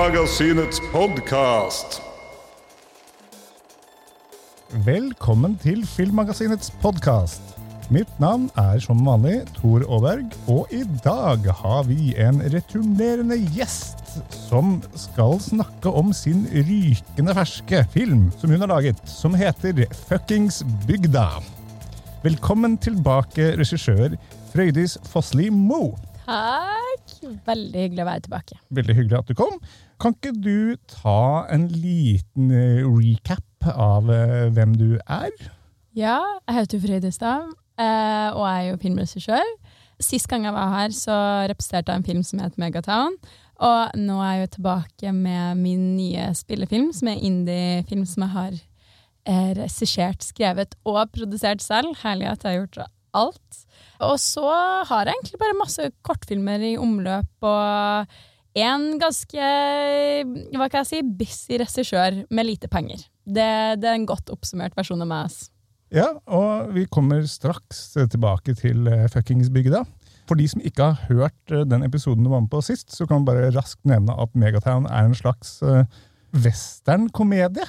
Filmmagasinets podkast. Velkommen til Filmmagasinets podkast. Mitt navn er som vanlig Tor Aaberg, og i dag har vi en returnerende gjest som skal snakke om sin rykende ferske film som hun har laget, som heter Fuckings Bygda. Velkommen tilbake, regissør Frøydis Fossli Moe. Takk. Veldig hyggelig å være tilbake. Veldig hyggelig at du kom. Kan ikke du ta en liten eh, recap av eh, hvem du er? Ja, jeg heter Frøydestad, eh, og jeg er jo filmregissør. Sist gang jeg var her, så representerte jeg en film som het Megatown. Og nå er jeg jo tilbake med min nye spillefilm, som er indie-film som jeg har regissert, skrevet og produsert selv. Herlig at jeg har gjort alt. Og så har jeg egentlig bare masse kortfilmer i omløp og en ganske hva kan jeg si, busy regissør med lite penger. Det, det er en godt oppsummert versjon av meg. Ja, og vi kommer straks tilbake til eh, fuckings bygda. For de som ikke har hørt eh, den episoden du var med på sist, så kan man bare raskt nevne at Megatown er en slags uh, westernkomedie.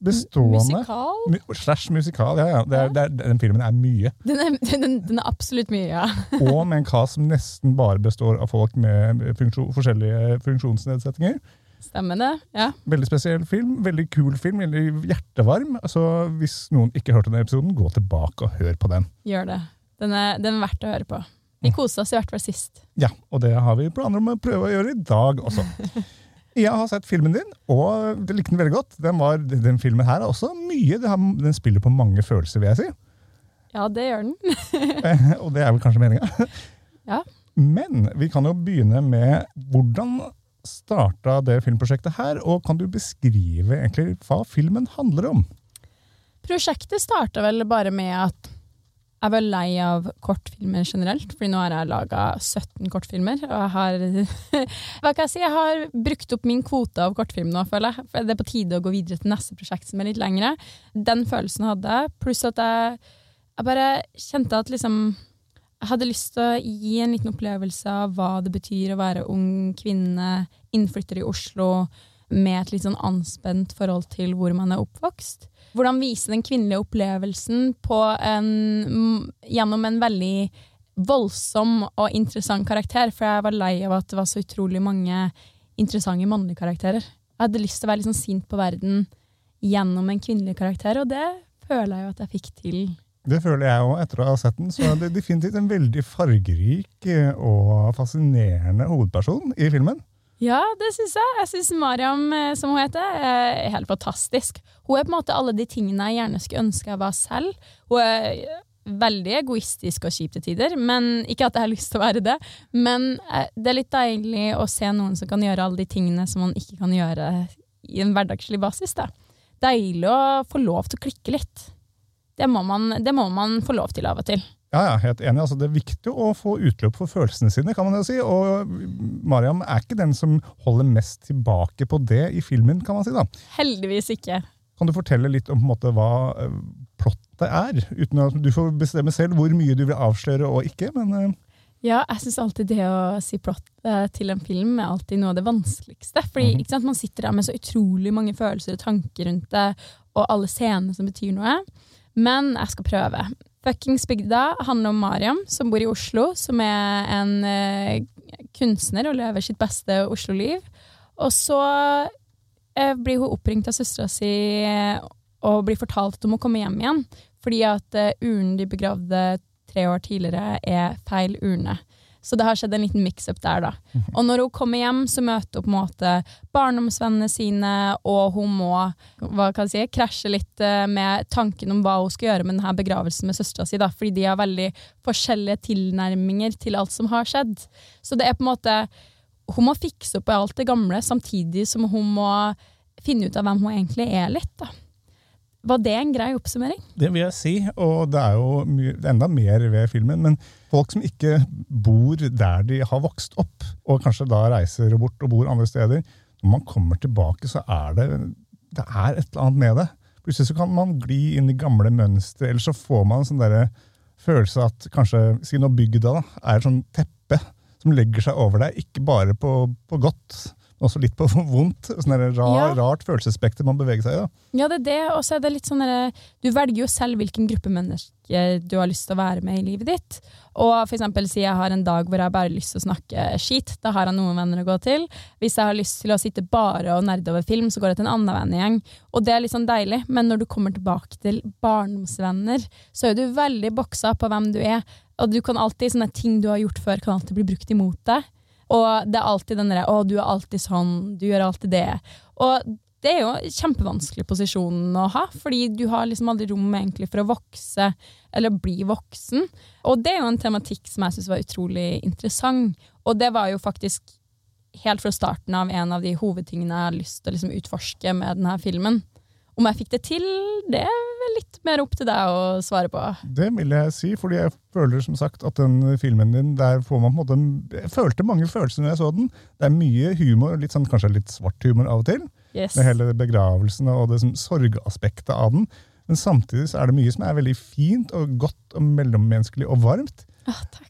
Bestående Musikal? mu- Slash musikal, ja. ja. Det er, det er, den filmen er mye. Den er, den, den er absolutt mye, ja. Og med en cast som nesten bare består av folk med funksjon, forskjellige funksjonsnedsettinger. Stemmer det? Ja. Veldig spesiell film, veldig kul film, veldig hjertevarm. Så hvis noen ikke hørte den episoden, gå tilbake og hør på den. Gjør det. Den er, den er verdt å høre på. Vi kosa oss i hvert fall sist. Ja, og det har vi planer om å prøve å gjøre i dag også. Jeg har sett filmen din, og jeg likte den veldig godt. Den, var, den filmen her er også mye. Den, spiller på mange følelser, vil jeg si. Ja, det gjør den. Eh, og det er vel kanskje meninga. Ja. Men vi kan jo begynne med hvordan starta det filmprosjektet her, og kan du beskrive egentlig hva filmen handler om? Prosjektet starta vel bare med at jeg var lei av kortfilmer generelt, fordi nå har jeg laga 17 kortfilmer. Og jeg har Hva kan jeg si? Jeg har brukt opp min kvote av kortfilm nå, føler jeg. For det er på tide å gå videre til neste prosjekt som er litt lengre. Den følelsen hadde jeg, pluss at jeg, jeg bare kjente at liksom jeg hadde lyst til å gi en liten opplevelse av hva det betyr å være ung kvinne, innflytter i Oslo, med et litt sånn anspent forhold til hvor man er oppvokst. Hvordan vise den kvinnelige opplevelsen en, gjennom en veldig voldsom og interessant karakter, for jeg var lei av at det var så utrolig mange interessante mannlige karakterer. Jeg hadde lyst til å være sånn sint på verden gjennom en kvinnelig karakter, og det føler jeg jo at jeg fikk til. Det føler jeg òg etter å ha sett den. Så er det definitivt en veldig fargerik eh, og fascinerende hovedperson i filmen. Ja, det syns jeg. Jeg syns Mariam, eh, som hun heter, er helt fantastisk. Hun er på en måte alle de tingene jeg gjerne skulle ønske jeg var selv. Hun er veldig egoistisk og kjip til tider, men ikke at jeg har lyst til å være det. Men eh, det er litt deilig å se noen som kan gjøre alle de tingene som man ikke kan gjøre i en hverdagslig basis. Da. Deilig å få lov til å klikke litt. Det må man, det må man få lov til av og til. Ja, jeg ja, helt enig. Altså, det er viktig å få utløp for følelsene sine, kan man jo si. Og Mariam er ikke den som holder mest tilbake på det i filmen, kan man si. da. Heldigvis ikke. Kan du fortelle litt om på en måte, hva eh, plottet er? Uten at Du får bestemme selv hvor mye du vil avsløre og ikke, men eh, Ja, jeg syns alltid det å si plott eh, til en film er alltid noe av det vanskeligste. Fordi Mhm. ikke sant, man sitter der med så utrolig mange følelser og tanker rundt det, og alle scener som betyr noe. Men jeg skal prøve. Fuckings bygda handler om Mariam, som bor i Oslo, som er en uh, kunstner og lever sitt beste Oslo-liv. Og så uh, blir hun oppringt av søstera si eh, og blir fortalt at hun må komme hjem igjen, fordi at uh, urnen de begravde tre år tidligere er feil urne. Så det har skjedd en liten mix-up der, da. Og når hun kommer hjem, så møter hun på en måte barndomsvennene sine, og hun må hva kan jeg si, krasje litt eh, med tanken om hva hun skal gjøre med denne begravelsen med søstera si, da, fordi de har veldig forskjellige tilnærminger til alt som har skjedd. Så det er på en måte Hun må fikse opp i alt det gamle, samtidig som hun må finne ut av hvem hun egentlig er litt, da. Var det en grei oppsummering? det vil jeg si. Og det er jo enda mer ved filmen. Men folk som ikke bor der de har vokst opp, og kanskje da reiser bort og bor andre steder, når man kommer tilbake, så er det, det er et eller annet med det. Plutselig så kan man gli inn i gamle mønstre, eller så får man en sånn der følelse at kanskje si nå bygda da, er et sånn teppe som legger seg over deg, ikke bare på, på godt, også litt på vondt. Sånn rar, Ja. rart følelsesspekter man beveger seg i. da. Ja, det er det, og så er det litt sånn Du velger jo selv hvilken gruppe mennesker du har lyst til å være med i livet ditt. Og for eksempel si jeg har en dag hvor jeg bare har lyst til å snakke skit. Da har jeg noen venner å gå til. Hvis jeg har lyst til å sitte bare og nerde over film, så går jeg til en annen vennegjeng. Og det er litt sånn deilig, men når du kommer tilbake til barndomsvenner, så er du veldig boksa på hvem du er. Og du kan alltid, sånne ting du har gjort før, kan alltid bli brukt imot deg. Og det er alltid den derre 'Å, du er alltid sånn. Du gjør alltid det'. Og det er jo kjempevanskelig posisjon å ha, fordi du har liksom aldri rom egentlig for å vokse eller bli voksen. Og det er jo en tematikk som jeg syns var utrolig interessant. Og det var jo faktisk helt fra starten av en av de hovedtingene jeg har lyst til å liksom utforske med denne filmen. Om jeg fikk det til, det er vel litt mer opp til deg å svare på. Det vil jeg si, fordi jeg føler som sagt at den filmen din, der får man på en måte Jeg følte mange følelser når jeg så den. Det er mye humor, litt sånn, kanskje litt svart humor av og til. Yes. Med hele begravelsen og det som, sorgaspektet av den. Men samtidig så er det mye som er veldig fint og godt og mellommenneskelig og varmt. Ah, takk.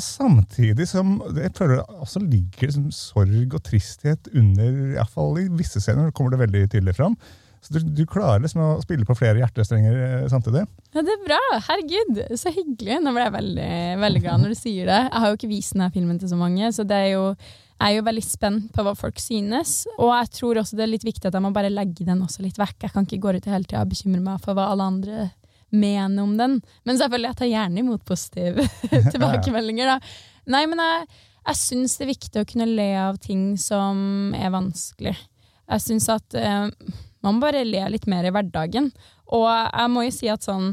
Samtidig som jeg føler det også ligger liksom sorg og tristhet under, iallfall i visse scener kommer det veldig tydelig fram. Så du, du klarer liksom å spille på flere hjertestrenger eh, samtidig. Ja, det er bra. Herregud, så hyggelig. Nå ble jeg veldig, veldig glad når du sier det. Jeg har jo ikke vist denne filmen til så mange, så det er jo, jeg er jo veldig spent på hva folk synes. Og jeg tror også det er litt viktig at jeg må bare legge den også litt vekk. Jeg kan ikke gå ut hele tida og bekymre meg for hva alle andre mener om den. Men selvfølgelig, jeg tar gjerne imot positive tilbakemeldinger, da. Nei, men jeg, jeg syns det er viktig å kunne le av ting som er vanskelig. Jeg syns at eh, man må bare le litt mer i hverdagen. Og jeg må jo si at sånn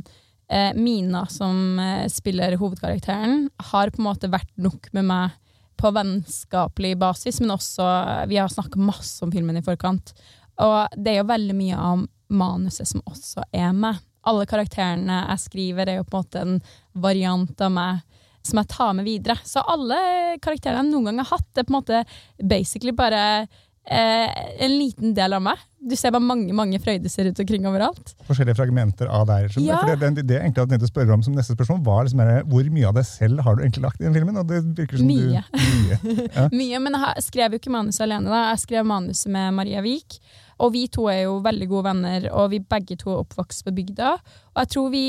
eh, Mina, som eh, spiller hovedkarakteren, har på en måte vært nok med meg på vennskapelig basis, men også Vi har snakka masse om filmen i forkant. Og det er jo veldig mye av manuset som også er med. Alle karakterene jeg skriver, er jo på en måte en variant av meg som jeg tar med videre. Så alle karakterene jeg noen gang har hatt, er på en måte basically bare eh, en liten del av meg. Du ser bare mange mange frøyder ser ut omkring overalt. Forskjellige fragmenter av deg. Ja. For det, det, det jeg egentlig hadde spørre om som neste spørsmål, var liksom hvor mye av deg selv har du egentlig lagt i den filmen? Og det virker som Mye. Du, mye. Mye, men jeg skrev jo ikke manuset alene. da. Jeg skrev manuset med Maria Vik. Og vi to er jo veldig gode venner, og vi begge to er oppvokst på bygda. Og jeg tror vi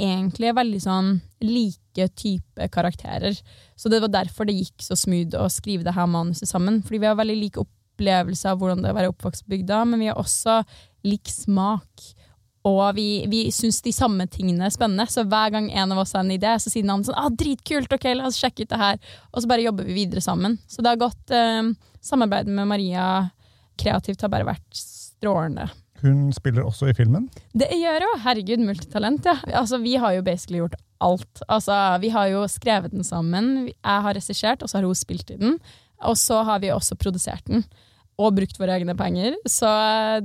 egentlig er veldig sånn like type karakterer. Så det var derfor det gikk så smooth å skrive det her manuset sammen. Fordi vi har veldig lik opplevelse av hvordan det er å være oppvokst på bygda, men vi har også lik smak. Og vi, vi syns de samme tingene er spennende, så hver gang en av oss har en idé, så sier den andre sånn ah, 'dritkult, ok, la oss sjekke ut det her', og så bare jobber vi videre sammen. Så det har gått eh, Samarbeidet med Maria kreativt har bare vært strålende. Hun spiller også i filmen. Det gjør jo, herregud, multitalent, ja. Altså, vi har jo basically gjort alt. Altså, vi har jo skrevet den sammen, jeg har regissert, og så har hun spilt i den. Og så har vi også produsert den. Og brukt våre egne penger. Så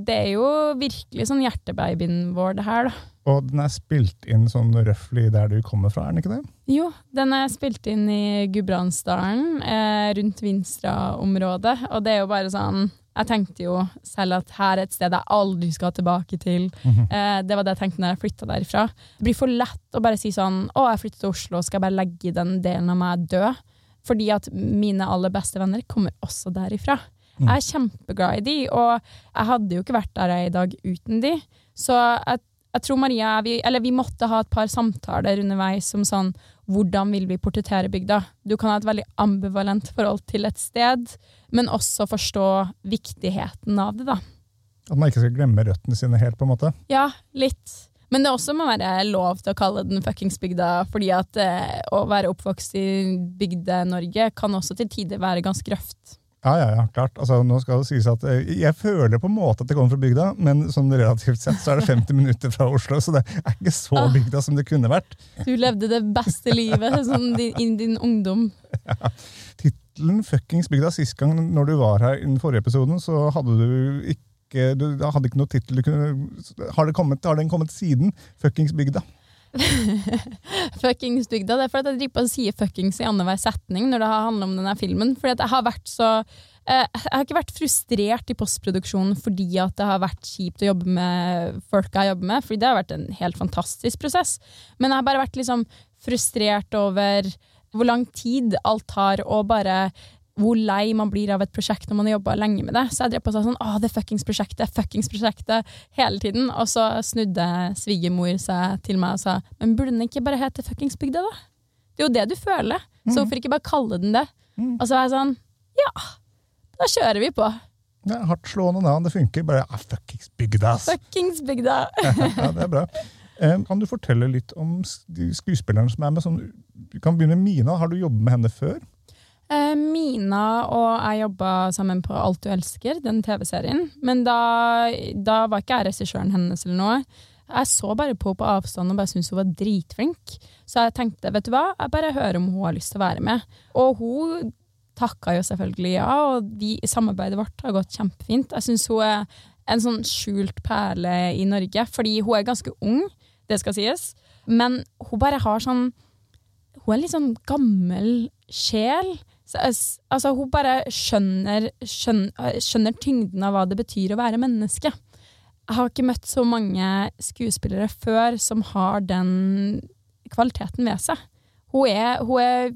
det er jo virkelig sånn hjertebabyen vår, det her, da. Og den er spilt inn sånn røftlig der du kommer fra, er den ikke det? Jo, den er spilt inn i Gudbrandsdalen, eh, rundt Vinstra-området. Og det er jo bare sånn Jeg tenkte jo selv at her er et sted jeg aldri skal tilbake til. eh, det var det jeg tenkte når jeg flytta derifra. Det blir for lett å bare si sånn Å, jeg flytter til Oslo, skal jeg bare legge den delen av meg død? Fordi at mine aller beste venner kommer også derifra. Jeg er kjempeglad i de, og jeg hadde jo ikke vært der jeg er i dag uten de. Så jeg, jeg tror Maria vi, Eller vi måtte ha et par samtaler underveis om sånn Hvordan vil vi portrettere bygda? Du kan ha et veldig ambivalent forhold til et sted, men også forstå viktigheten av det, da. At man ikke skal glemme røttene sine helt, på en måte. Ja, litt. Men det også må være lov til å kalle den fuckings bygda, fordi at eh, å være oppvokst i Bygde-Norge kan også til tider være ganske røft. Ja, ja, ja, klart. Altså, nå skal det sies at eh, Jeg føler på en måte at det kommer fra bygda, men sånn relativt sett så er det 50 minutter fra Oslo, så det er ikke så Ah. bygda som det kunne vært. Du levde det beste livet sånn din, i din ungdom. Tittelen 'Fuckings bygda' sist gang når du var her i den forrige episoden, så hadde du ikke du hadde ikke noe tittel Har, har den kommet siden 'Fuckings bygda'? Fuckings bygda. Det er fordi jeg driver på og sier fuckings i annenhver setning når det handler om denne filmen. Fordi at jeg har vært så eh, Jeg har ikke vært frustrert i postproduksjonen fordi at det har vært kjipt å jobbe med folka jeg jobber med, fordi det har vært en helt fantastisk prosess. Men jeg har bare vært liksom frustrert over hvor lang tid alt tar, og bare hvor lei man blir av et prosjekt når man har jobba lenge med det. Så jeg drev på og sa sånn Å, det fuckings prosjektet, fuckings prosjektet, hele tiden. Og så snudde svigermor seg til meg og sa Men burde den ikke bare hete fuckings bygda, da? Det er jo det du føler. Så hvorfor ikke bare kalle den det? Mm. Og så var jeg sånn Ja, da kjører vi på. Det er hardt slående navn, det funker. Bare ah, fuckings bygda, ass. Fuckings bygda. ja, det er bra. Eh, kan du fortelle litt om skuespilleren som er med? Sånn, vi kan begynne med Mina. Har du jobbet med henne før? Eh, Mina og jeg jobba sammen på Alt du elsker, den TV-serien. Men da, da var ikke jeg regissøren hennes eller noe. Jeg så bare på på avstand og bare syntes hun var dritflink. Så jeg tenkte vet du hva, jeg bare hører om hun har lyst til å være med. Og hun takka jo selvfølgelig ja, og de, samarbeidet vårt har gått kjempefint. Jeg syns hun er en sånn skjult perle i Norge, fordi hun er ganske ung, det skal sies. Men hun bare har sånn Hun er litt sånn gammel sjel. Så, altså, hun bare skjønner, skjønner, skjønner tyngden av hva det betyr å være menneske. Jeg har ikke møtt så mange skuespillere før som har den kvaliteten ved seg. Hun er, hun er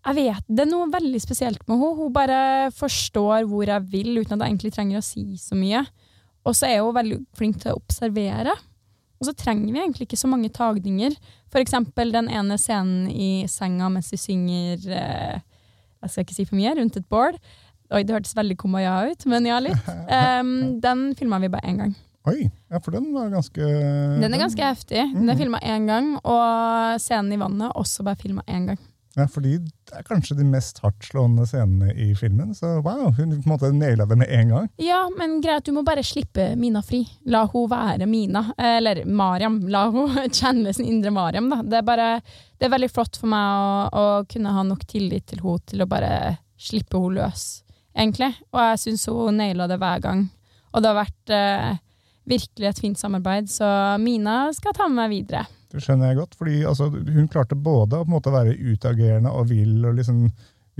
Jeg vet, Det er noe veldig spesielt med henne. Hun bare forstår hvor jeg vil, uten at jeg egentlig trenger å si så mye. Og så er hun veldig flink til å observere. Og så trenger vi egentlig ikke så mange tagninger. For eksempel den ene scenen i senga mens de synger eh, Jeg skal ikke si for mye, rundt et bål. Oi, det hørtes veldig kumbaya ut, men ja, litt. Um, den filma vi bare én gang. Oi, ja, for den var ganske Den er ganske heftig. Den er filma én gang, og scenen i vannet også bare filma én gang. Ja, fordi det er kanskje de mest hardtslående scenene i filmen. Så wow, hun på en måte naila det med en gang. Ja, men greit, du må bare slippe Mina fri. La hun være Mina. Eller Mariam. La hun kjenne sin indre Mariam, da. Det er, bare, det er veldig flott for meg å, å kunne ha nok tillit til henne til å bare slippe henne løs, egentlig. Og jeg syns hun naila det hver gang. Og det har vært eh, virkelig et fint samarbeid, så Mina skal ta med meg videre. Det skjønner jeg godt, fordi altså, hun klarte både å måte være utagerende og vill og liksom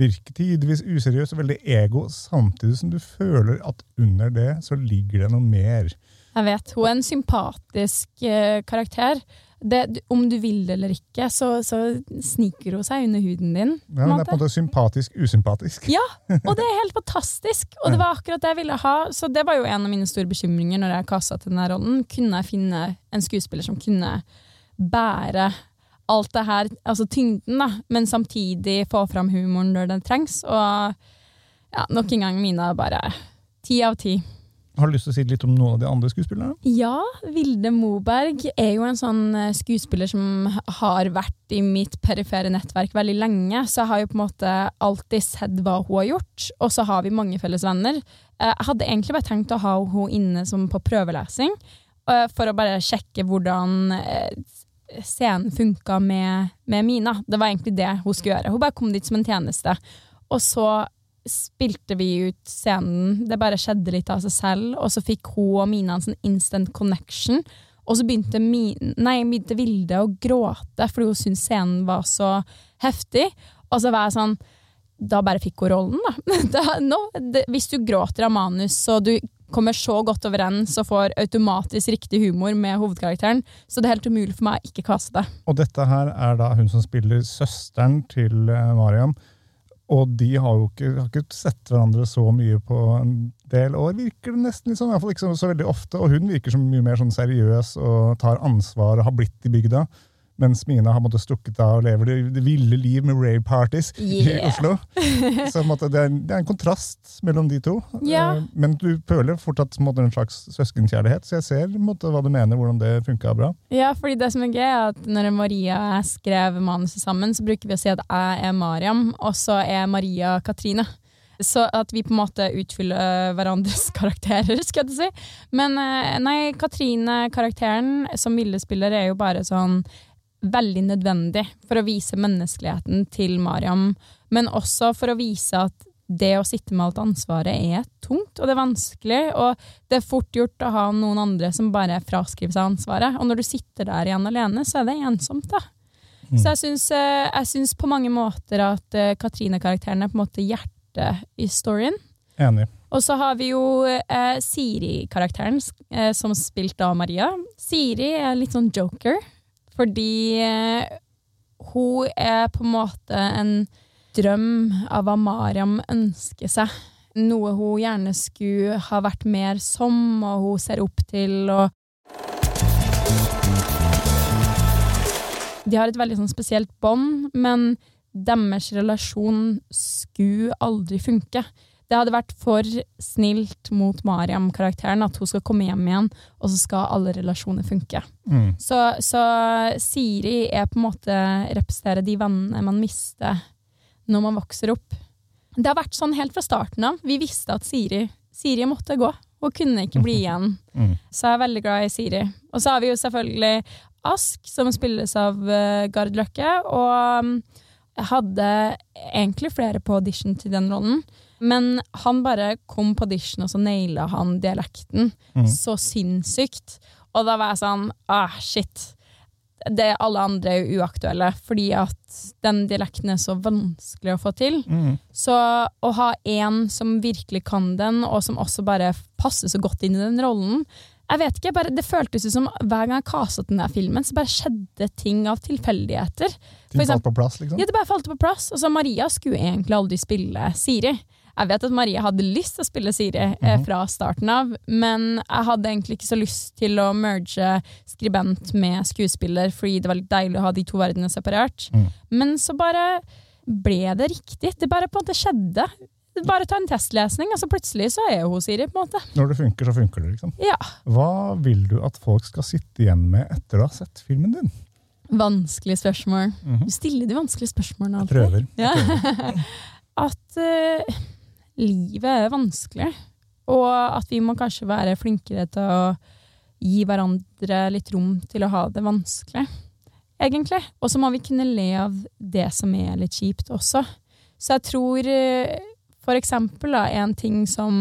virke tidvis useriøs og veldig ego, samtidig som du føler at under det så ligger det noe mer. Jeg vet, hun er en sympatisk eh, karakter. Det, om du vil det eller ikke, så, så sniker hun seg under huden din. Ja, hun er på en måte sympatisk usympatisk. Ja, og det er helt fantastisk! Og det var akkurat det jeg ville ha. Så det var jo en av mine store bekymringer når jeg kasta til denne rollen. Kunne jeg finne en skuespiller som kunne bære alt det her, altså tyngden, da, men samtidig få fram humoren når den trengs. Og ja, nok en gang Mina bare ti av ti. Har du lyst til å si litt om noen av de andre skuespillerne? Ja, Vilde Moberg er jo en sånn eh, skuespiller som har vært i mitt perifere nettverk veldig lenge, så jeg har jo på en måte alltid sett hva hun har gjort, og så har vi mange felles venner. Eh, Jeg hadde egentlig bare tenkt å ha henne inne som på prøvelesing, eh, for å bare sjekke hvordan scenen funka med, med Mina. Det var egentlig det hun skulle gjøre. Hun bare kom dit som en tjeneste. Og så spilte vi ut scenen. Det bare skjedde litt av seg selv. Og så fikk hun og Mina en sånn instant connection. Og så begynte, Min nei, begynte Vilde å gråte fordi hun syntes scenen var så heftig. Og så var jeg sånn Da bare fikk hun rollen, da. da nå, det, hvis du gråter av manus, og du kommer så godt overens og får automatisk riktig humor med hovedkarakteren, så det er helt umulig for meg å ikke kaste det. Og dette her er da hun som spiller søsteren til eh, Mariam. Og de har jo ikke, har ikke sett hverandre så mye på en del år, virker det nesten. Liksom. I hvert fall ikke så, så veldig ofte. Og hun virker som mye mer sånn seriøs og tar ansvar og har blitt i bygda. Mens Mina har måttet stukket av og lever det, det ville liv med rave parties i Oslo. Så måtte, det, er, en- det er en kontrast mellom de to. Eh, Men du føler fortsatt måtte, en slags søskenkjærlighet, så jeg ser måtte, hva du mener, hvordan det funka bra. Ja, fordi det som er gøy er at når Maria og jeg skrev manuset sammen, så bruker vi å si at jeg er Mariam, og så er Maria Katrine. Så at vi på en måte utfyller hverandres karakterer, skal jeg si. Men eh, nei, Katrine-karakteren som Ville spiller, er jo bare sånn veldig nødvendig for å vise menneskeligheten til Mariam, men også for å vise at det å sitte med alt ansvaret er tungt, og det er vanskelig, og det er fort gjort å ha noen andre som bare fraskriver seg ansvaret. Og når du sitter der igjen alene, så er det ensomt, da. Så jeg syns, eh, på mange måter at eh, Katrine-karakteren er på en måte hjertet i storyen. Enig. Og så har vi jo eh, Siri-karakteren, eh, som spilt av Maria. Siri er litt sånn joker, fordi eh, hun er på en måte en drøm av hva Mariam ønsker seg. Noe hun gjerne skulle ha vært mer som, og hun ser opp til. og De har et veldig sånn spesielt bånd, men deres relasjon skulle aldri funke. Det hadde vært for snilt mot Mariam-karakteren at hun skal komme hjem igjen, og så skal alle relasjoner funke. Mm. Så, så Siri er på en måte representerer de vennene man mister når man vokser opp. Det har vært sånn helt fra starten av. Vi visste at Siri, Siri måtte gå. Hun kunne ikke bli igjen. Mm. Så jeg er veldig glad i Siri. Og så har vi jo selvfølgelig Ask, som spilles av uh, Gard Løkke. Og um, jeg hadde egentlig flere på audition til den rollen. Men han bare kom på audition, og så naila han dialekten Mm. så sinnssykt. Og da var jeg sånn ah, shit. Det alle andre er jo uaktuelle, fordi at den dialekten er så vanskelig å få til. Mm. Så å ha en som virkelig kan den, og som også bare passer så godt inn i den rollen Jeg vet ikke, bare, Det føltes ut som hver gang jeg kastet den der filmen, så bare skjedde ting av tilfeldigheter. Ting falt på plass, liksom? Ja, det bare falt på plass. Og så Maria skulle egentlig aldri spille Siri. Jeg vet at Maria hadde lyst til å spille Siri eh, Mhm. fra starten av, men jeg hadde egentlig ikke så lyst til å merge skribent med skuespiller, fordi det var litt deilig å ha de to verdenene separert. Mm. Men så bare ble det riktig. Det bare på en måte skjedde. Bare ta en testlesning, og så plutselig så er hun Siri, på en måte. Når det funker, så funker det, liksom. Ja. Hva vil du at folk skal sitte igjen med etter å ha sett filmen din? Vanskelig spørsmål. Mhm. Du stiller de vanskelige spørsmålene Jeg alltid. prøver. Jeg prøver. at eh, livet er vanskelig, og at vi må kanskje være flinkere til å gi hverandre litt rom til å ha det vanskelig, egentlig. Og så må vi kunne le av det som er litt kjipt også. Så jeg tror eh, for eksempel da, en ting som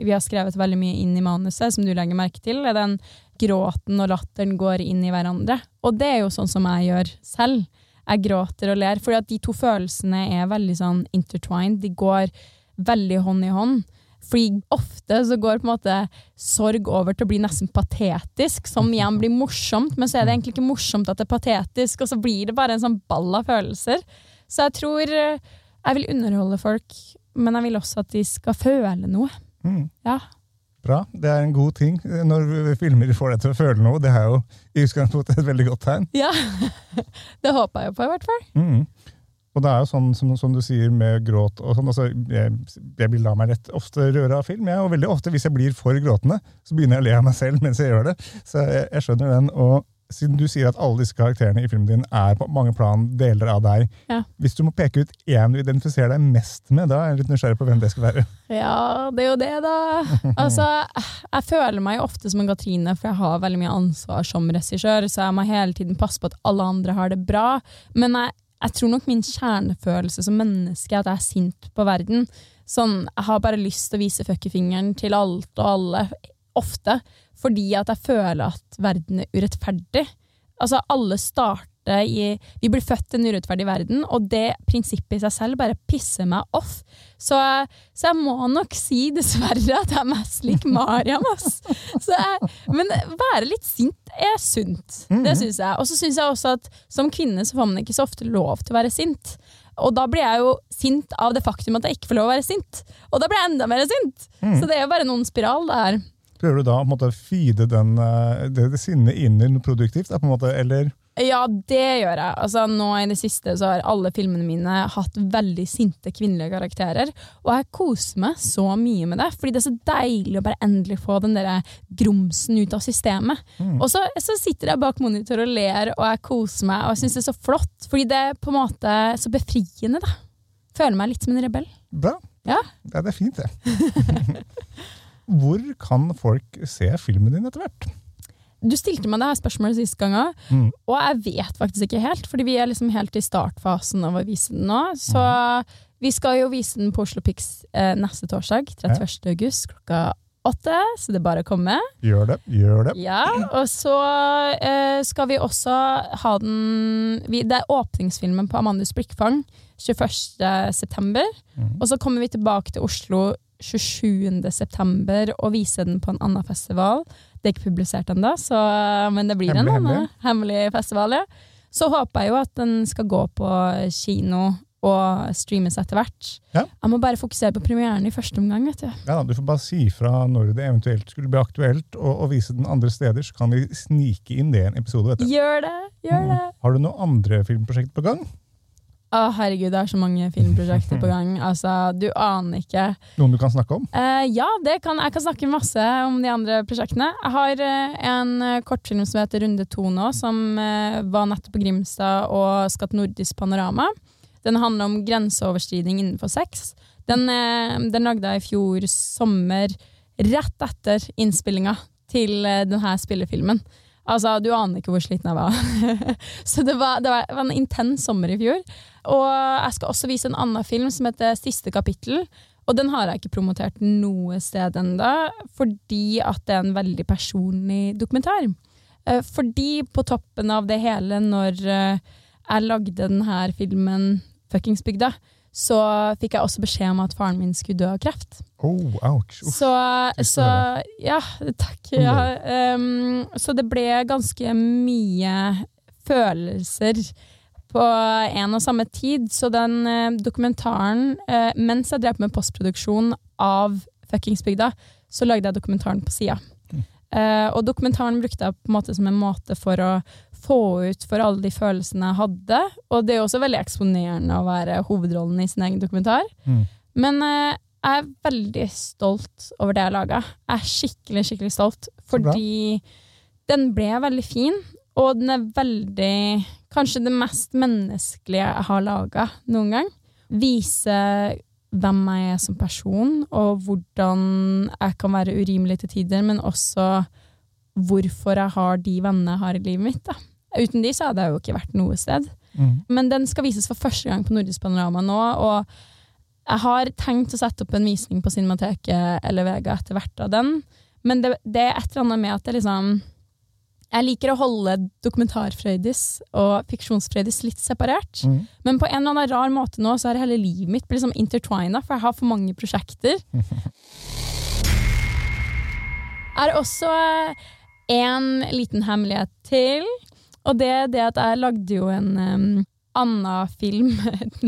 vi har skrevet veldig mye inn i manuset, som du legger merke til, er den gråten og latteren går inn i hverandre. Og det er jo sånn som jeg gjør selv. Jeg gråter og ler, fordi at de to følelsene er veldig sånn intertwined. De går veldig hånd i hånd. Fordi ofte så går på en måte sorg over til å bli nesten patetisk, som igjen blir morsomt, men så er det egentlig ikke morsomt at det er patetisk, og så blir det bare en sånn ball av følelser. Så jeg tror eh, jeg vil underholde folk, men jeg vil også at de skal føle noe. Mm. Ja. Bra. Det er en god ting når filmer får deg til å føle noe. Det er jo i utgangspunktet et veldig godt tegn. ja. det håper jeg på, i hvert fall. Mm. Og det er jo sånn som, som du sier med gråt og sånn, altså, jeg, jeg blir la meg lett ofte røre av film, jeg, og veldig ofte hvis jeg blir for gråtende, så begynner jeg å le av meg selv mens jeg gjør det. Så jeg, jeg skjønner den. Og siden du sier at alle disse karakterene i filmen din er på mange plan deler av deg, Ja. hvis du må peke ut én du identifiserer deg mest med, da er jeg litt nysgjerrig på hvem det skal være. Ja, det er jo det, da. Altså, jeg føler meg jo ofte som en Katrine, for jeg har veldig mye ansvar som regissør, så jeg må hele tiden passe på at alle andre har det bra. Men jeg, jeg tror nok min kjernefølelse som menneske er at jeg er sint på verden. Sånn, jeg har bare lyst til å vise fuckefingeren til alt og alle, ofte, fordi at jeg føler at verden er urettferdig. Altså, alle starter i Vi blir født i en urettferdig verden, og det prinsippet i seg selv bare pisser meg off. Så, så jeg må nok si dessverre at jeg er mest lik Mariam. Ass. Jeg, men være litt sint er sunt. Det syns jeg. Og så syns jeg også at som kvinne så får man ikke så ofte lov til å være sint. Og da blir jeg jo sint av det faktum at jeg ikke får lov å være sint. Og da blir jeg enda mer sint. Så det er jo bare noen spiral det her. Prøver du da å feede den, eh, det, det sinnet inn i produktivt? måte, eller Ja, det gjør jeg. Altså, nå i det siste så har alle filmene mine hatt veldig sinte kvinnelige karakterer. Og jeg koser meg så mye med det, fordi det er så deilig å bare endelig få den der grumsen ut av systemet. Og så, så sitter jeg bak monitor og ler, og jeg koser meg, og jeg syns det er så flott. Fordi det er på en måte så befriende, da. Føler meg litt som en rebell. Bra. Ja. Ja, det er fint, det. Hvor kan folk se filmen din etter hvert? Du stilte meg det her spørsmålet sist gang òg, Mm. og jeg vet faktisk ikke helt, fordi vi er liksom helt i startfasen av å vise den nå. Så vi skal jo vise den på Oslo Pix eh, neste torsdag, 31. august klokka åtte, så det er bare å komme. Gjør det. Gjør det. Ja, og så eh, skal vi også ha den vi, Det er åpningsfilmen på Amandus Blikkfang 21. september. Og så kommer vi tilbake til Oslo 27. september og viser den på en annen festival. Det er ikke publisert ennå, men det blir Hemmelig, en hemmelig. hemmelig festival. Ja. Så håper jeg jo at den skal gå på kino og streames etter hvert. Ja. Jeg må bare fokusere på premieren i første omgang. vet du. Ja, Du får bare si fra når det eventuelt skulle bli aktuelt å vise den andre steder, så kan vi snike inn det i en episode. vet du. Gjør det! Gjør det! Har du noen andre filmprosjekt på gang? Å, herregud, det er så mange filmprosjekter på gang. Altså, Du aner ikke. Noen du kan snakke om? Eh, ja, det kan, jeg kan snakke masse om de andre prosjektene. Jeg har eh, en eh, kortfilm som heter Runde to nå, som eh, var nettopp på Grimstad og skal til Nordisk Panorama. Den handler om grenseoverskriding innenfor sex. Den, eh, den lagde jeg i fjor sommer, rett etter innspillinga til eh, denne spillefilmen. Altså, Du aner ikke hvor sliten jeg var. Så det var, det var en intens sommer i fjor. Og jeg skal også vise en annen film som heter Siste kapittel. Og den har jeg ikke promotert noe sted ennå, fordi at det er en veldig personlig dokumentar. Eh, Fordi på toppen av det hele, når eh, jeg lagde denne filmen Fuckingsbygda, så fikk jeg også beskjed om at faren min skulle dø av kreft. Oh, ouch. Uff. Så, så. Ja, takk. Ja, Um, så det ble ganske mye følelser på en og samme tid. Så den uh, dokumentaren uh, Mens jeg drev med postproduksjon av Fuckingsbygda, så lagde jeg dokumentaren på sida. Eh, og dokumentaren brukte jeg på en måte som en måte for å få ut for alle de følelsene jeg hadde. Og det er jo også veldig eksponerende å være hovedrollen i sin egen dokumentar. Mm. Men uh, jeg er veldig stolt over det jeg laga. Jeg er skikkelig, skikkelig stolt. Fordi den ble veldig fin, og den er veldig Kanskje det mest menneskelige jeg har laga noen gang. Vise hvem jeg er som person, og hvordan jeg kan være urimelig til tider, men også hvorfor jeg har de vennene jeg har i livet mitt. Da. Uten de så hadde jeg jo ikke vært noe sted. Mm. Men den skal vises for første gang på Nordisk Panorama nå, og jeg har tenkt å sette opp en visning på Cinemateket eller Vega etter hvert av den, men det, det er et eller annet med at det liksom Jeg liker å holde dokumentarfrøydis og fiksjonsfrøydis litt separert, Mm. men på en eller annen rar måte nå så har hele livet mitt blitt liksom intertwina, for jeg har for mange prosjekter. er også en liten hemmelighet til, og det er det at jeg lagde jo en um, annen film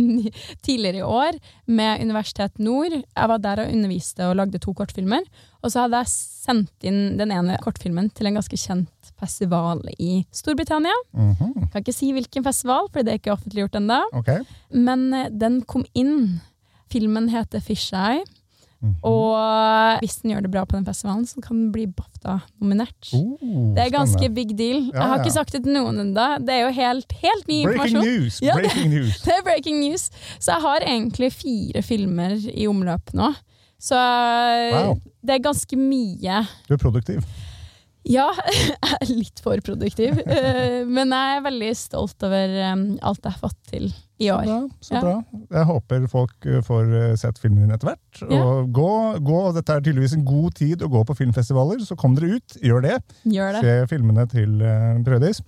tidligere i år med Universitet Nord. Jeg var der og underviste og lagde to kortfilmer. Og så hadde jeg sendt inn den ene kortfilmen til en ganske kjent festival i Storbritannia. Mhm. Kan ikke si hvilken festival, for det er ikke offentliggjort ennå. Okay. Men eh, den kom inn. Filmen heter Fisheye. Mhm. Og hvis den gjør det bra på den festivalen, så kan den bli BAFTA-nominert. Oh, det er ganske spennende. big deal. Ja, Jeg har ikke sagt det til noen ennå. Det er jo helt, helt ny Breaking informasjon. news! Ja, det- breaking news. Det er breaking news. Så jeg har egentlig fire filmer i omløp nå. Så Wow. det er ganske mye. Du er produktiv. Ja, jeg er litt for produktiv. Eh, Men jeg er veldig stolt over eh, alt jeg har fått til i år. Så bra. så bra. Jeg håper folk uh, får sett filmen din etter hvert. Ja. Og gå, gå, Dette er tydeligvis en god tid å gå på filmfestivaler, så kom dere ut. Gjør det. Gjør det. Se filmene til Prødis.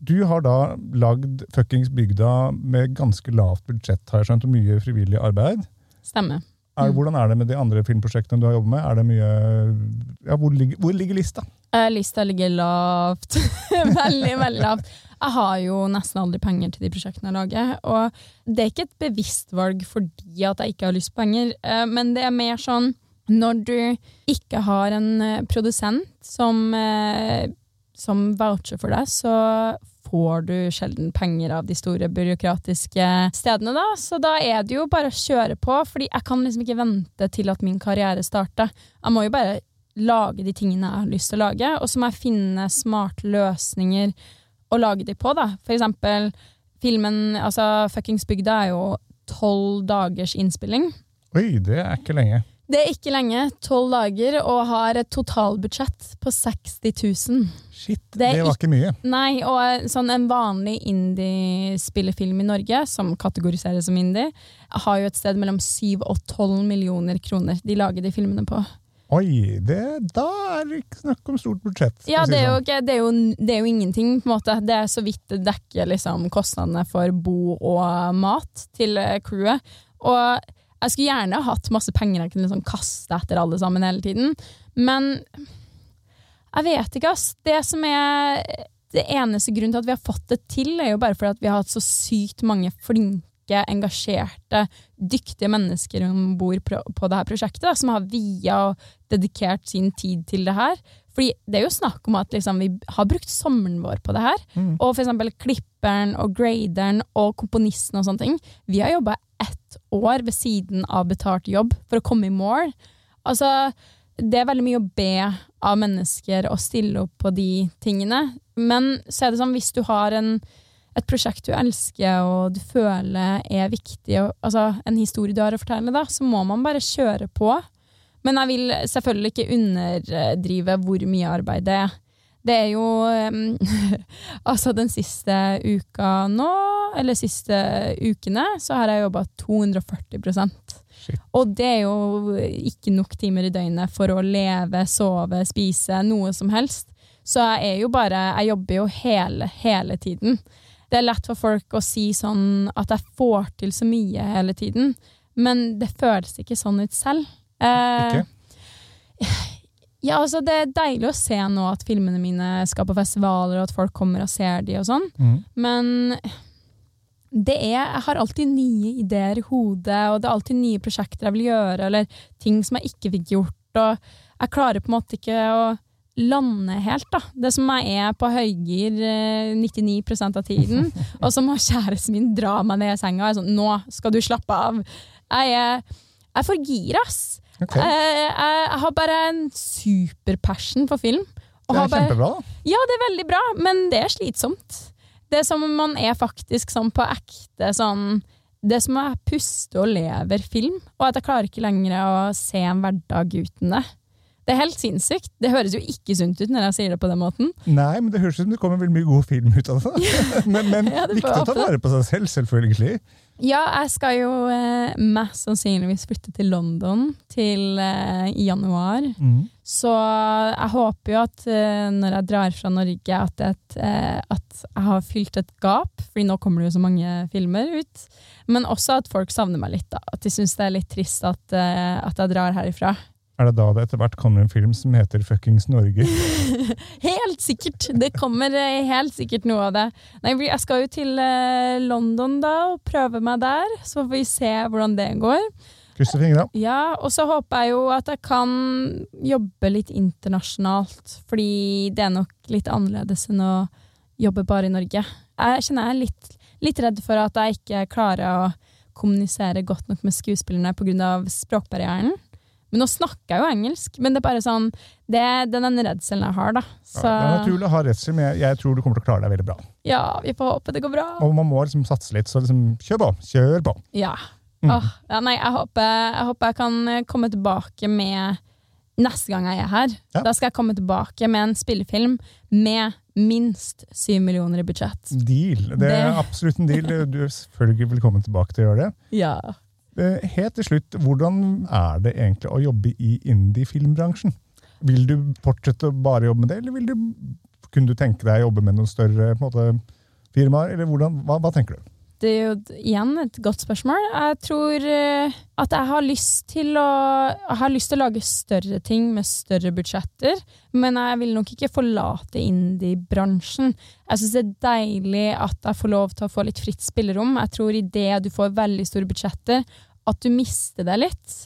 Du har da lagd Fuckings Bygda med ganske lavt budsjett, har jeg skjønt, og mye frivillig arbeid. Stemmer. Er, Mm. Hvordan er det med de andre filmprosjektene du har jobbet med? Er det mye, ja, hvor, ligger, hvor ligger lista? Eh, Lista ligger lavt. veldig, veldig lavt. Jeg har jo nesten aldri penger til de prosjektene jeg lager. Og det er ikke et bevisst valg fordi at jeg ikke har lyst på penger, eh, men det er mer sånn når du ikke har en eh, produsent som, som voucher for deg, så får du sjelden penger av de store byråkratiske stedene, da. Så da er det jo bare å kjøre på, fordi jeg kan liksom ikke vente til at min karriere starter. Jeg må jo bare lage de tingene jeg har lyst til å lage, og så må jeg finne smarte løsninger å lage de på, da. For eksempel filmen, altså Fuckings Bygda er jo tolv dagers innspilling. Oi, det er ikke lenge. Det er ikke lenge, tolv dager, og har et totalbudsjett på 60 000. Shit, Det det var ikke mye. Nei, og sånn en vanlig indie-spillefilm i Norge, som kategoriseres som indie, har jo et sted mellom 7 og 12 millioner kroner de lager de filmene på. Oi, det, da er det ikke snakk om stort budsjett. Ja, det er, jo okay, det, er jo, det er jo ingenting, på en måte. Det er så vidt det dekker liksom, kostnadene for bo og mat til eh, crewet. Og jeg skulle gjerne hatt masse penger jeg kunne liksom kaste etter alle sammen hele tiden, men jeg vet ikke, ass. Det som er det eneste grunnen til at vi har fått det til, er jo bare fordi at vi har hatt så sykt mange flinke flinke, engasjerte, dyktige mennesker om bord på, på det her prosjektet, da, som har via og dedikert sin tid til det her. Fordi det er jo snakk om at liksom, vi har brukt sommeren vår på det her. Mm. Og eksempel klipperen og graderen og komponisten og sånne ting. Vi har jobba ett år ved siden av betalt jobb for å komme i mål. Altså, det er veldig mye å be av mennesker å stille opp på de tingene. Men så er det sånn, hvis du har en, et prosjekt du elsker og du føler er viktig, og, altså en historie du har å fortelle, da, så må man bare kjøre på. Men jeg vil selvfølgelig ikke underdrive hvor mye arbeid det er. Det er jo Altså, den siste uka nå, eller siste ukene, så har jeg jobba 240 Shit. Og det er jo ikke nok timer i døgnet for å leve, sove, spise, noe som helst. Så jeg er jo bare Jeg jobber jo hele, hele tiden. Det er lett for folk å si sånn at jeg får til så mye hele tiden, men det føles ikke sånn ut selv. Eh, Ikke? ja, altså Det er deilig å se nå at filmene mine skal på festivaler, og at folk kommer og ser de og sånn, Mm. men det er, jeg har alltid nye ideer i hodet, og det er alltid nye prosjekter jeg vil gjøre, eller ting som jeg ikke fikk gjort, og jeg klarer på en måte ikke å lande helt, da. Det som jeg er på høygir eh, 99% av tiden, og så må kjæresten min dra meg ned i senga og sånn 'Nå skal du slappe av'. Jeg er, jeg er for gira, ass. Okay. Jeg, jeg, jeg har bare en superpassion for film. Det er bare- kjempebra, da. ja, det er veldig bra, men det er slitsomt. Det er som om man er faktisk sånn på ekte sånn Det som er puste og lever film, og at jeg klarer ikke lenger å se en hverdag uten det. Det er helt sinnssykt. Det høres jo ikke sunt ut når jeg sier det på den måten. Nei, men det høres ut som det kommer veldig mye god film ut av det. Men, men Ja, det viktig å ta vare på seg selv, selvfølgelig. Ja, jeg skal jo eh, mest sannsynligvis flytte til London til eh, januar. Mm. Så jeg håper jo at eh, når jeg drar fra Norge, at, et, eh, at jeg har fylt et gap, fordi nå kommer det jo så mange filmer ut. Men også at folk savner meg litt. da. At de syns det er litt trist at, eh, at jeg drar herifra. Er det da det etter hvert kommer en film som heter Fuckings Norge? Helt sikkert! Det kommer eh, helt sikkert noe av det. Nei, jeg skal jo til eh, London da og prøve meg der, så får vi se hvordan det går. Krysser fingra. Ja, og så håper jeg jo at jeg kan jobbe litt internasjonalt, fordi det er nok litt annerledes enn å jobbe bare i Norge. Jeg kjenner jeg er litt, litt redd for at jeg ikke klarer å kommunisere godt nok med skuespillerne pga. språkbarrieren. Men nå snakker jeg jo engelsk, men det er bare sånn Det er den redselen jeg har, da. Så Ja, det er naturlig å ha redsel, men jeg, jeg tror du kommer til å klare deg veldig bra. ja, vi får håpe det går bra. Og man må liksom satse litt, så liksom kjør på. Kjør på. Ja. Mm. Åh, ja nei, jeg håper, jeg håper jeg kan eh, komme tilbake med Neste gang jeg er her, Ja. da skal jeg komme tilbake med en spillefilm med minst syv millioner i budsjett. Deal. Det er Det- absolutt en deal. Du er selvfølgelig velkommen tilbake til å gjøre det. Ja. Eh, Helt til slutt, hvordan er det egentlig å jobbe i indie-filmbransjen? Vil du fortsette å bare jobbe med det, eller du, kunne du tenke deg å jobbe med noen større måte, firmaer? Eller hvordan, hva, hva tenker du? Det er jo igjen et godt spørsmål. Jeg tror eh, at jeg har lyst til å har lyst til å lage større ting med større budsjetter, men jeg vil nok ikke forlate indie-bransjen. Jeg syns det er deilig at jeg får lov til å få litt fritt spillerom. Jeg tror idet du får veldig store budsjetter, at du mister deg litt.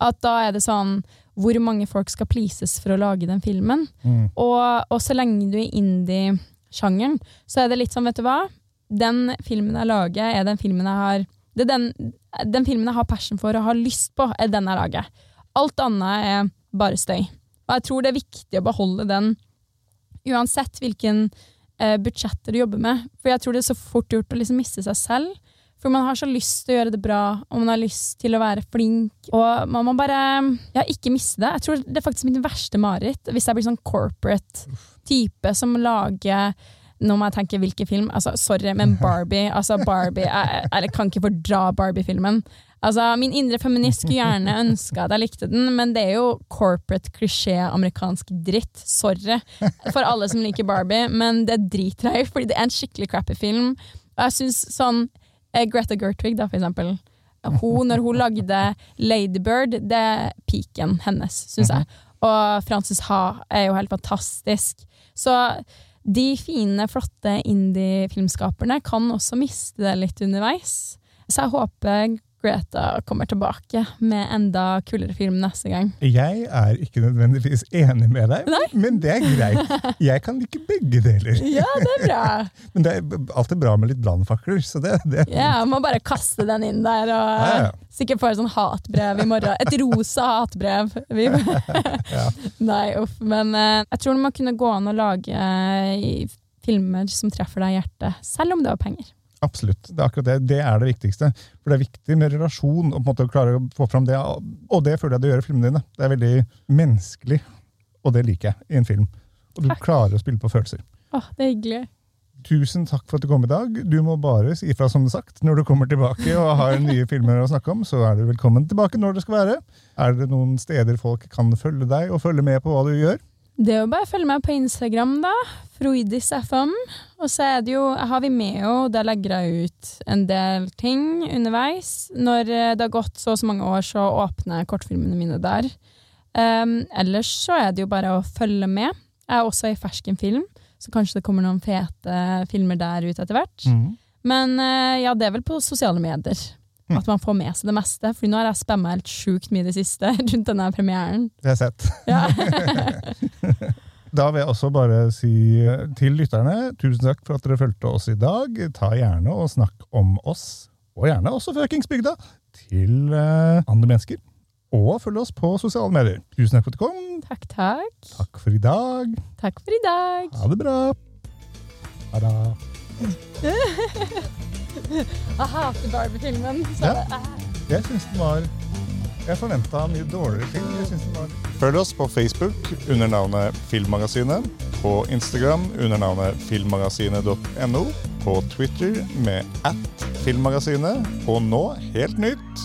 At da er det sånn Hvor mange folk skal pleases for å lage den filmen? Mm. Og, og så lenge du er indie-sjangeren, så er det litt sånn, vet du hva? Den filmen jeg lager, er den filmen jeg har det er den, den filmen jeg har passion for og har lyst på, er den jeg lager. Alt annet er bare støy. Og jeg tror det er viktig å beholde den uansett hvilken eh, budsjetter du jobber med. For jeg tror det er så fort gjort å liksom miste seg selv. For man har så lyst til å gjøre det bra, og man har lyst til å være flink. Og man må bare ja, ikke miste det. Jeg tror det er faktisk mitt verste mareritt hvis jeg blir sånn corporate type som lager nå må jeg tenke hvilken film. Altså, sorry, men Barbie. Altså, Barbie Jeg, jeg kan ikke fordra Barbie-filmen. Altså, Min indre feminist skulle gjerne ønske at jeg likte den, men det er jo corporate klisjé amerikansk dritt. Sorry for alle som liker Barbie, men det driter jeg i, fordi det er en skikkelig crappy film. Og jeg synes sånn eh, Greta Gertwig, da, for eksempel. Hun, når hun lagde Ladybird, det er piken hennes, syns jeg. Og Frances Ha er jo helt fantastisk. Så de fine, flotte indie-filmskaperne kan også miste det litt underveis. Så jeg håper Greta kommer tilbake med enda kulere film neste gang. Jeg er ikke nødvendigvis enig med deg, Nei. men det er greit. Jeg kan like begge deler. Ja, det er bra. Men det er alltid bra med litt brannfakler, det, det Ja, jeg må bare kaste den inn der, og Ja, ja. sikkert få et sånn hatbrev i morgen. Et rosa hatbrev. Ja. Nei, uff. Men eh, jeg tror det må kunne gå an å lage eh, filmer som treffer deg i hjertet, selv om det var penger. Absolutt. Det er akkurat det. Det er det viktigste. For det er viktig med relasjon, og på en måte å klare å få fram det. Og det føler jeg det gjør i filmene dine. Det er veldig menneskelig, og det liker jeg i en film. Og du Takk. klarer å spille på følelser. Åh, det er hyggelig. Tusen takk for at du kom i dag. Du må bare si ifra, som sagt. Når du kommer tilbake og har nye filmer å snakke om, så er du velkommen tilbake når det skal være. Er det noen steder folk kan følge deg og følge med på hva du gjør? Det er jo bare å følge meg på Instagram, da. FroidisFM. Og så er det jo, har vi med jo, der legger jeg ut en del ting underveis. Når eh, det har gått så og så mange år, så åpner jeg kortfilmene mine der. Um, ellers så er det jo bare å følge med. Jeg er også i ferskenfilm, så kanskje det kommer noen fete filmer der ut etter hvert. Men uh, ja, det er vel på sosiale medier. Mm. At man får med seg det meste. For nå har jeg spamma helt sjukt mye i det siste rundt denne premieren. Det har jeg sett. Ja. Da vil jeg også bare si til lytterne tusen takk for at dere fulgte oss i dag. Ta gjerne og snakk om oss, og gjerne også Føkingsbygda, til eh, andre mennesker. Og følg oss på sosiale medier. Tusen takk for at du kom. takk, takk. Takk for i dag. Takk for i dag. Ha det bra. Ha det. Jeg hater Barbie-filmen. Ja. Jeg syns den var Jeg forventa mye dårligere ting. Jeg synes den var Følg oss på Facebook under navnet Filmmagasinet. På Instagram under navnet filmmagasinet.no. På Twitter med at Filmmagasinet. Og nå, helt nytt,